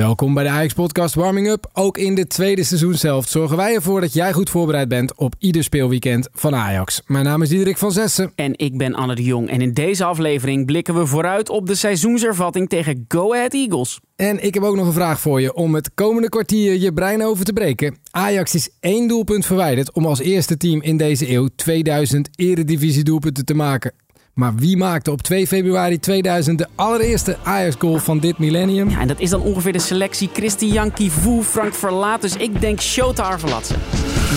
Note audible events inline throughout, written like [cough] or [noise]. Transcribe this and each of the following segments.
Welkom bij de Ajax Podcast Warming Up. Ook in de tweede seizoenshelft zorgen wij ervoor dat jij goed voorbereid bent op ieder speelweekend van Ajax. Mijn naam is Diederik van Zessen. En ik ben Anne de Jong. En in deze aflevering blikken we vooruit op de seizoenservatting tegen Go Ahead Eagles. En ik heb ook nog een vraag voor je om het komende kwartier je brein over te breken. Ajax is één doelpunt verwijderd om als eerste team in deze eeuw 2000 eredivisie doelpunten te maken. Maar wie maakte op 2 februari 2000 de allereerste Ajax-goal van dit millennium? Ja, en dat is dan ongeveer de selectie Christian Kivu, Frank Verlaat. Dus ik denk Shota Arvelatse.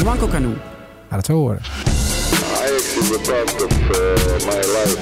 Wanko Kanu. Ga het zo horen. Ajax is a part of uh, my life.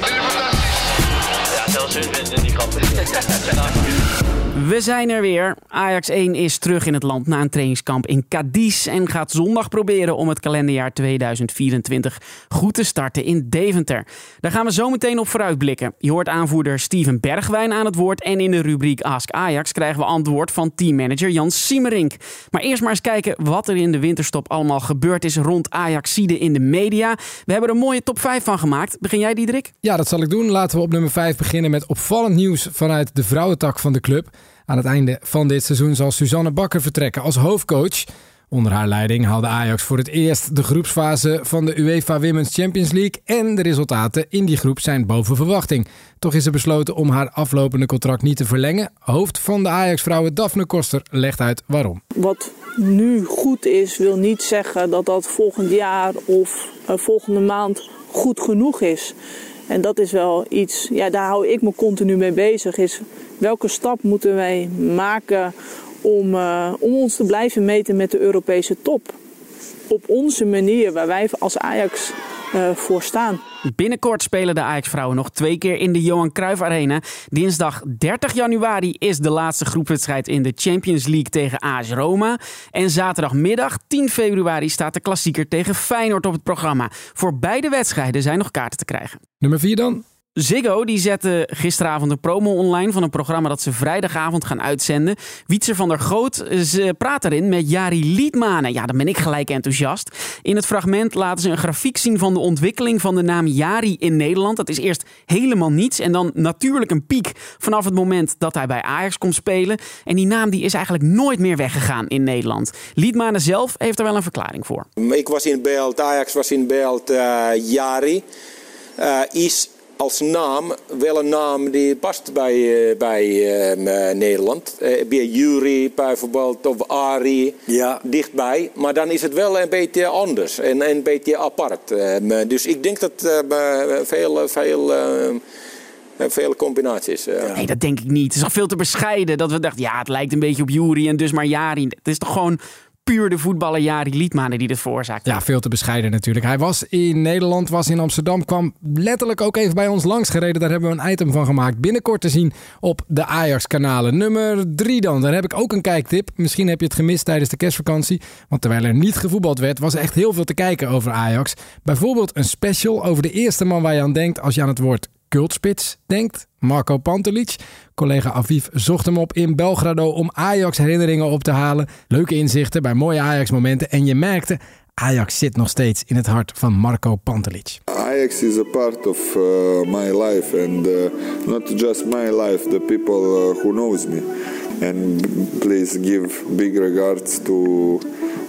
Ja, zelfs hun vinden die grappig. [laughs] We zijn er weer. Ajax 1 is terug in het land na een trainingskamp in Cadiz en gaat zondag proberen om het kalenderjaar 2024 goed te starten in Deventer. Daar gaan we zo meteen op vooruitblikken. Je hoort aanvoerder Steven Bergwijn aan het woord en in de rubriek Ask Ajax krijgen we antwoord van teammanager Jan Siemerink. Maar eerst maar eens kijken wat er in de winterstop allemaal gebeurd is rond Ajaxide in de media. We hebben er een mooie top 5 van gemaakt. Begin jij Diederik? Ja, dat zal ik doen. Laten we op nummer 5 beginnen met opvallend nieuws vanuit de vrouwentak van de club. Aan het einde van dit seizoen zal Suzanne Bakker vertrekken als hoofdcoach. Onder haar leiding haalde Ajax voor het eerst de groepsfase van de UEFA Women's Champions League. En de resultaten in die groep zijn boven verwachting. Toch is er besloten om haar aflopende contract niet te verlengen. Hoofd van de Ajax-vrouwen Daphne Koster legt uit waarom. Wat nu goed is, wil niet zeggen dat dat volgend jaar of uh, volgende maand goed genoeg is. En dat is wel iets, ja, daar hou ik me continu mee bezig. Welke stap moeten wij maken om, uh, om ons te blijven meten met de Europese top? Op onze manier, waar wij als Ajax uh, voor staan. Binnenkort spelen de Ajax-vrouwen nog twee keer in de Johan Cruijff Arena. Dinsdag 30 januari is de laatste groepwedstrijd in de Champions League tegen AS Roma. En zaterdagmiddag 10 februari staat de klassieker tegen Feyenoord op het programma. Voor beide wedstrijden zijn nog kaarten te krijgen. Nummer 4 dan? Ziggo die zette gisteravond een promo online van een programma dat ze vrijdagavond gaan uitzenden. Wietser van der Groot ze praat erin met Jari Liedmanen. Ja, dan ben ik gelijk enthousiast. In het fragment laten ze een grafiek zien van de ontwikkeling van de naam Jari in Nederland. Dat is eerst helemaal niets en dan natuurlijk een piek vanaf het moment dat hij bij Ajax komt spelen. En die naam die is eigenlijk nooit meer weggegaan in Nederland. Liedmanen zelf heeft er wel een verklaring voor. Ik was in beeld, Ajax was in beeld, uh, Jari uh, is als naam wel een naam die past bij, uh, bij uh, Nederland. Uh, bij Jury bijvoorbeeld of Ari ja. dichtbij. Maar dan is het wel een beetje anders en een beetje apart. dus ik denk dat veel, veel, veel combinaties. Nee, dat denk ik niet. Het is toch veel te bescheiden dat we dachten, ja, het lijkt een beetje op Jury en dus maar Jari. Het is toch gewoon puur de voetballer Jari Liedmanen die dit veroorzaakt. Ja, veel te bescheiden natuurlijk. Hij was in Nederland, was in Amsterdam, kwam letterlijk ook even bij ons langs gereden. Daar hebben we een item van gemaakt. Binnenkort te zien op de Ajax-kanalen. Nummer drie dan. Daar heb ik ook een kijktip. Misschien heb je het gemist tijdens de kerstvakantie. Want terwijl er niet gevoetbald werd, was echt heel veel te kijken over Ajax. Bijvoorbeeld een special over de eerste man waar je aan denkt als je aan het woord cultspits denkt. Marco Pantelic. Collega Aviv zocht hem op in Belgrado om Ajax herinneringen op te halen. Leuke inzichten bij mooie Ajax momenten. En je merkte, Ajax zit nog steeds in het hart van Marco Pantelic. Ajax is a part of uh, my life and uh, not just my life, the people uh, who knows me. And please give big regards to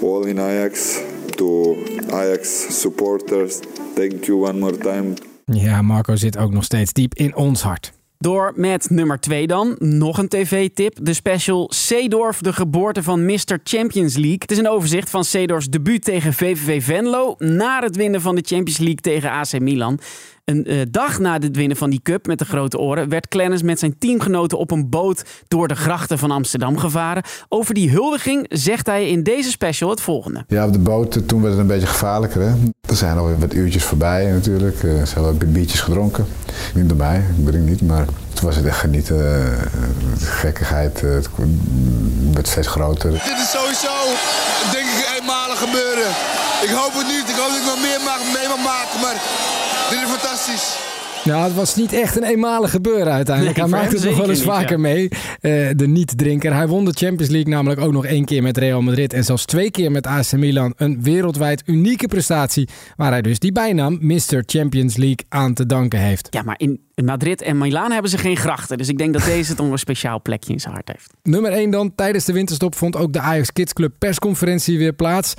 all in Ajax, to Ajax supporters. Thank you one more time. Ja, Marco zit ook nog steeds diep in ons hart. Door met nummer 2 dan. Nog een tv-tip. De special Seedorf, de geboorte van Mr. Champions League. Het is een overzicht van Seedorfs debuut tegen VVV Venlo. Na het winnen van de Champions League tegen AC Milan. Een uh, dag na het winnen van die cup met de grote oren werd Clennis met zijn teamgenoten op een boot door de grachten van Amsterdam gevaren. Over die huldiging zegt hij in deze special het volgende. Ja, op de boot toen werd het een beetje gevaarlijker. Hè? Er zijn alweer wat uurtjes voorbij natuurlijk. Uh, ze hebben biertjes gedronken. Niet erbij, ik drink niet, maar toen was het echt genieten. Uh, gekkigheid, het werd steeds groter. Dit is sowieso, denk ik, eenmalig gebeuren. Ik hoop het niet. Ik hoop dat ik nog meer mag, mee mag maken, maar dit is fantastisch. Nou, het was niet echt een eenmalig gebeuren uiteindelijk. Nee, hij maakte het nog wel eens niet, vaker mee. eh, de niet-drinker. Hij won de Champions League namelijk ook nog één keer met Real Madrid. En zelfs twee keer met AC Milan. Een wereldwijd unieke prestatie. Waar hij dus die bijnaam Mr. Champions League aan te danken heeft. Ja, maar in Madrid en Milaan hebben ze geen grachten. Dus ik denk dat deze toch een speciaal plekje in zijn hart heeft. Nummer 1 dan. Tijdens de winterstop vond ook de Ajax Kids Club persconferentie weer plaats.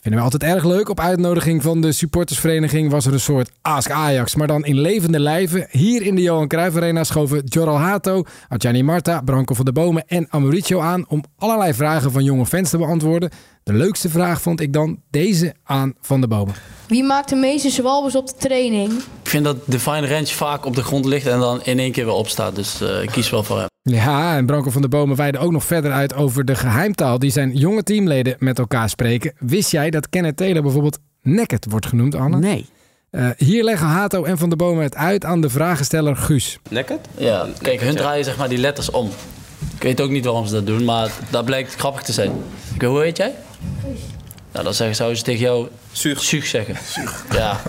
Vinden we altijd erg leuk. Op uitnodiging van de supportersvereniging was er een soort Ask Ajax. Maar dan in levende lijven. Hier in de Johan Cruijff Arena schoven Joral Hato, Adjani Marta, Branko van der Bomen en Amoricio aan... om allerlei vragen van jonge fans te beantwoorden. De leukste vraag vond ik dan deze aan Van der Bomen. Wie maakt de meeste zwalbes op de training? Ik vind dat de fine range vaak op de grond ligt en dan in één keer weer opstaat. Dus eh, ik kies wel voor hem. Ja, en Branko van der Bomen weidde ook nog verder uit over de geheimtaal die zijn jonge teamleden met elkaar spreken. Wist jij dat Kenneth Taylor bijvoorbeeld naked wordt genoemd, Anne? Nee. Eh, hier leggen Hato en Van der Bomen het uit aan de vragensteller Guus. Naked? Ja, kijk, hun draaien zeg maar die letters om. Ik weet ook niet waarom ze dat doen, maar dat blijkt grappig te zijn. Ik weet- Hoe heet jij? Nou, dan zeggen, zouden ze tegen jou Suug, zeggen. Ja.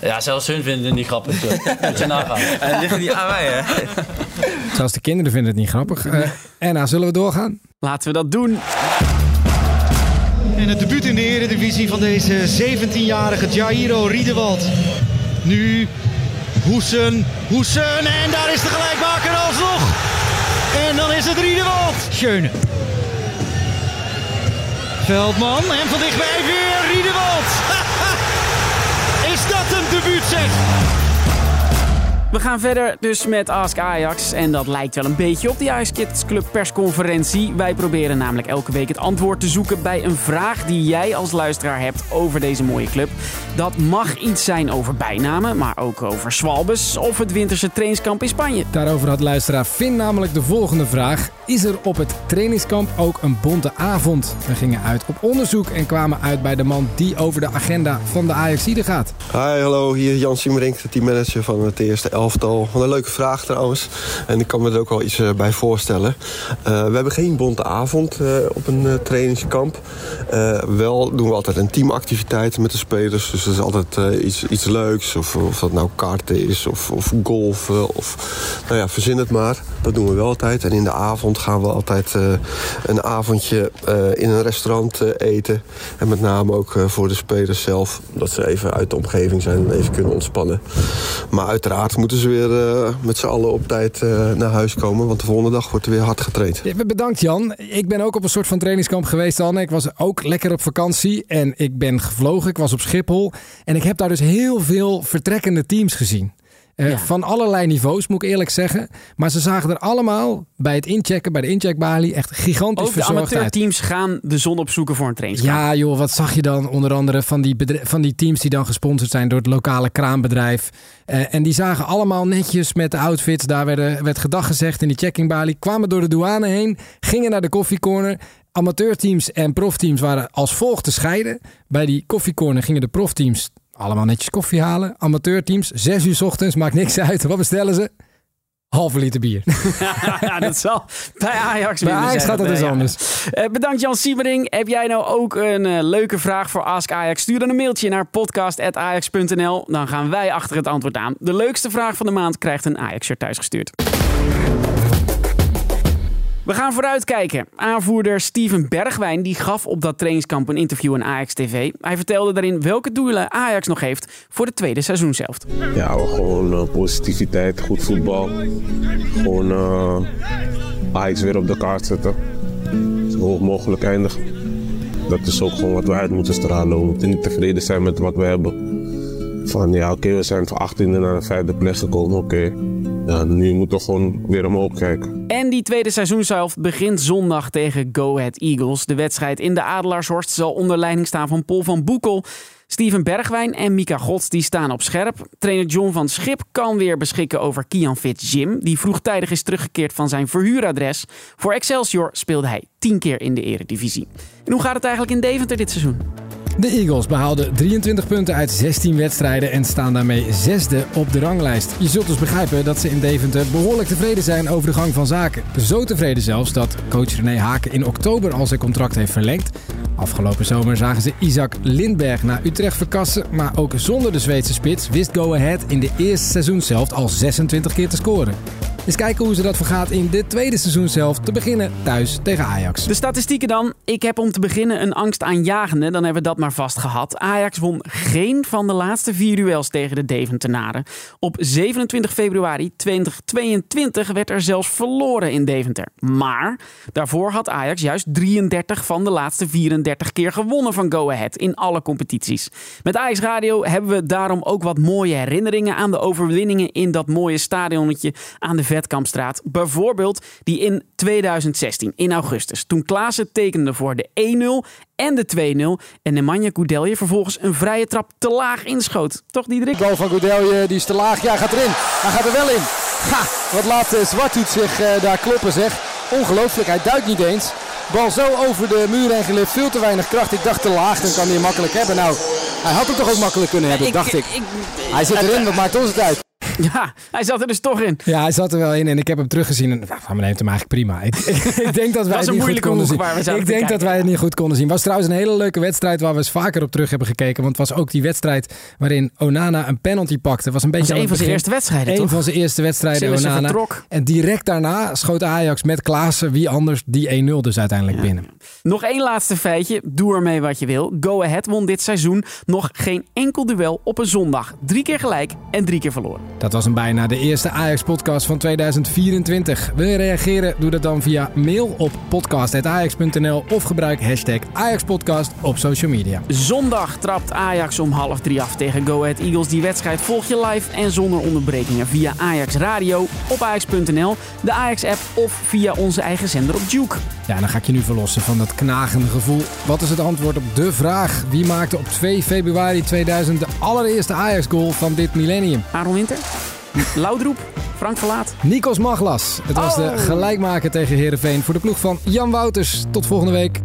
ja, zelfs hun vinden het niet grappig. Zo. Moet je nagaan. [laughs] En het ligt niet aan mij, hè? Zelfs de kinderen vinden het niet grappig. Eh Anna, zullen we doorgaan? Laten we dat doen. En het debuut in de eredivisie van deze 17-jarige Jairo Riedewald. Nu Hoesen, Hoesen en daar is de gelijkmaker alsnog. En dan is het Riedewald. Schöne. Veldman en van dichtbij weer Riedewald. [laughs] is dat een debuut zeg? We gaan verder dus met Ask Ajax. En dat lijkt wel een beetje op de Ajax Kids Club persconferentie. Wij proberen namelijk elke week het antwoord te zoeken bij een vraag die jij als luisteraar hebt over deze mooie club. Dat mag iets zijn over bijnamen, maar ook over Swalbes of het winterse trainingskamp in Spanje. Daarover had luisteraar Finn namelijk de volgende vraag. Is er op het trainingskamp ook een bonte avond? We gingen uit op onderzoek en kwamen uit bij de man die over de agenda van de Ajaxide gaat. Hi, hallo, hier Jan Siemerink, de teammanager van het eerste elftal. Wat een leuke vraag trouwens. En ik kan me er ook wel iets eh, bij voorstellen. Eh, we hebben geen bonte avond eh, op een trainingskamp. Wel doen we altijd een teamactiviteit met de spelers. Dus dat is altijd iets, iets leuks. Of, of dat nou kaarten is, of, of golfen, of nou ja, verzin het maar. Dat doen we wel altijd. En in de avond gaan we altijd een avondje in een restaurant eten. En met name ook voor de spelers zelf. Dat ze even uit de omgeving zijn en even kunnen ontspannen. Maar uiteraard moeten ze weer eh, met z'n allen op tijd eh, naar huis komen. Want de volgende dag wordt er weer hard getraind. Ja, Bedankt Jan. Ik ben ook op een soort van trainingskamp geweest Anne. Ik was ook lekker op vakantie en ik ben gevlogen. Ik was op Schiphol en ik heb daar dus heel veel vertrekkende teams gezien. Eh, Ja. Van allerlei niveaus, moet ik eerlijk zeggen. Maar ze zagen er allemaal bij het inchecken, bij de incheckbalie, echt gigantisch Ook de amateurteams gaan de zon opzoeken voor een trainingskamp. Ja, joh, wat zag je dan onder andere van die, van die teams die dan gesponsord zijn door het lokale kraambedrijf. Eh, en die zagen allemaal netjes met de outfits. Daar werden, werd gedag gezegd in die checkingbalie. Kwamen door de douane heen, gingen naar de koffiecorner. Amateurteams en profteams waren als volgt te scheiden. Bij die koffiecorner gingen de profteams allemaal netjes koffie halen. Amateurteams, zes uur 's ochtends, maakt niks uit. Wat bestellen ze? Halve liter bier. [laughs] ja, dat zal bij Ajax Bij Ajax gaat dat dus anders. Eh, bedankt Jan Siebering. Heb jij nou ook een eh, leuke vraag voor Ask Ajax? Stuur dan een mailtje naar podcast.ajax.nl. Dan gaan wij achter het antwoord aan. De leukste vraag van de maand krijgt een Ajax-shirt thuisgestuurd. We gaan vooruitkijken. Aanvoerder Steven Bergwijn die gaf op dat trainingskamp een interview aan Ajax TV. Hij vertelde daarin welke doelen Ajax nog heeft voor de tweede seizoenshelft. Ja, gewoon eh, positiviteit, goed voetbal. Gewoon eh Ajax weer op de kaart zetten. Zo hoog mogelijk eindigen. Dat is ook gewoon wat we uit moeten stralen. We moeten niet tevreden zijn met wat we hebben. Van ja, oké, we zijn van 18e naar de vijfde plek gekomen. Oké, ja, nu moeten we gewoon weer omhoog kijken. En die tweede seizoenshelft begint zondag tegen Go Ahead Eagles. De wedstrijd in de Adelaarshorst zal onder leiding staan van Paul van Boekel. Steven Bergwijn en Mika Gods die staan op scherp. Trainer John van Schip kan weer beschikken over Kian Fitz Jim. Die vroegtijdig is teruggekeerd van zijn verhuuradres. Voor Excelsior speelde hij tien keer in de eredivisie. En hoe gaat het eigenlijk in Deventer dit seizoen? De Eagles behaalden 23 punten uit 16 wedstrijden en staan daarmee zesde op de ranglijst. Je zult dus begrijpen dat ze in Deventer behoorlijk tevreden zijn over de gang van zaken. Zo tevreden zelfs dat coach René Haken in oktober al zijn contract heeft verlengd. Afgelopen zomer zagen ze Isaac Lindberg naar Utrecht verkassen, maar ook zonder de Zweedse spits wist Go Ahead in de eerste seizoen zelf al 26 keer te scoren. Eens kijken hoe ze dat vergaat in dit tweede seizoen zelf. Te beginnen thuis tegen Ajax. De statistieken dan. Ik heb om te beginnen een angstaanjagende. Dan hebben we dat maar vast gehad. Ajax won geen van de laatste vier duels tegen de Deventenaren. Op 27 februari 2022 werd er zelfs verloren in Deventer. Maar daarvoor had Ajax juist 33 van de laatste 34 keer gewonnen van Go Ahead in alle competities. Met Ajax Radio hebben we daarom ook wat mooie herinneringen aan de overwinningen in dat mooie stadionnetje aan de Vetkampstraat. Bijvoorbeeld die in 2016, in augustus. Toen Klaassen tekende voor de 1-0 en de 2-0. En Nemanja Goudelje vervolgens een vrije trap te laag inschoot. Toch Diederik? Goal van Goudelje, die is te laag. Ja, gaat erin. Hij gaat er wel in. Ha, wat laat uh, Zwarthoed zich uh, daar kloppen zeg. Ongelooflijk, hij duikt niet eens. Bal zo over de muur en gelift, veel te weinig kracht. Ik dacht te laag, dan kan hij makkelijk hebben. Nou, hij had het toch ook makkelijk kunnen hebben, ik, dacht ik. ik. Hij zit erin, wat maakt ons het uit? [laughs] Ja, hij zat er dus toch in. Ja, hij zat er wel in en ik heb hem teruggezien. En nou, van me neemt hem eigenlijk prima. Ik, [laughs] ik denk dat wij het niet goed konden zien. Waar we ik denk dat wij het niet goed konden zien. Was trouwens een hele leuke wedstrijd waar we eens vaker op terug hebben gekeken. Want het was ook die wedstrijd waarin Onana een penalty pakte. Was een beetje was een van zijn eerste wedstrijden, Een toch? van zijn eerste wedstrijden, Onana. vertrok. En direct daarna schoot Ajax met Klaassen, wie anders, die 1-0 dus uiteindelijk binnen. Nog één laatste feitje. Doe ermee wat je wil. Go Ahead won dit seizoen nog geen enkel duel op een zondag. Drie keer gelijk en drie keer verloren. Dat was een bijna de eerste Ajax-podcast van 2024. Wil je reageren? Doe dat dan via mail op podcast.ajax.nl of gebruik hashtag AjaxPodcast op social media. Zondag trapt Ajax om half drie af tegen Go Ahead Eagles. Die wedstrijd volg je live en zonder onderbrekingen via Ajax Radio, op ajax.nl, de Ajax-app of via onze eigen zender op Duke. Ja, dan ga ik je nu verlossen van dat knagende gevoel. Wat is het antwoord op de vraag? Wie maakte op 2 februari 2000 de allereerste Ajax-goal van dit millennium? Aaron Winter? Loudroep? Frank Verlaat? Nikos Maglas. Het was Oh. de gelijkmaker tegen Heerenveen voor de ploeg van Jan Wouters. Tot volgende week.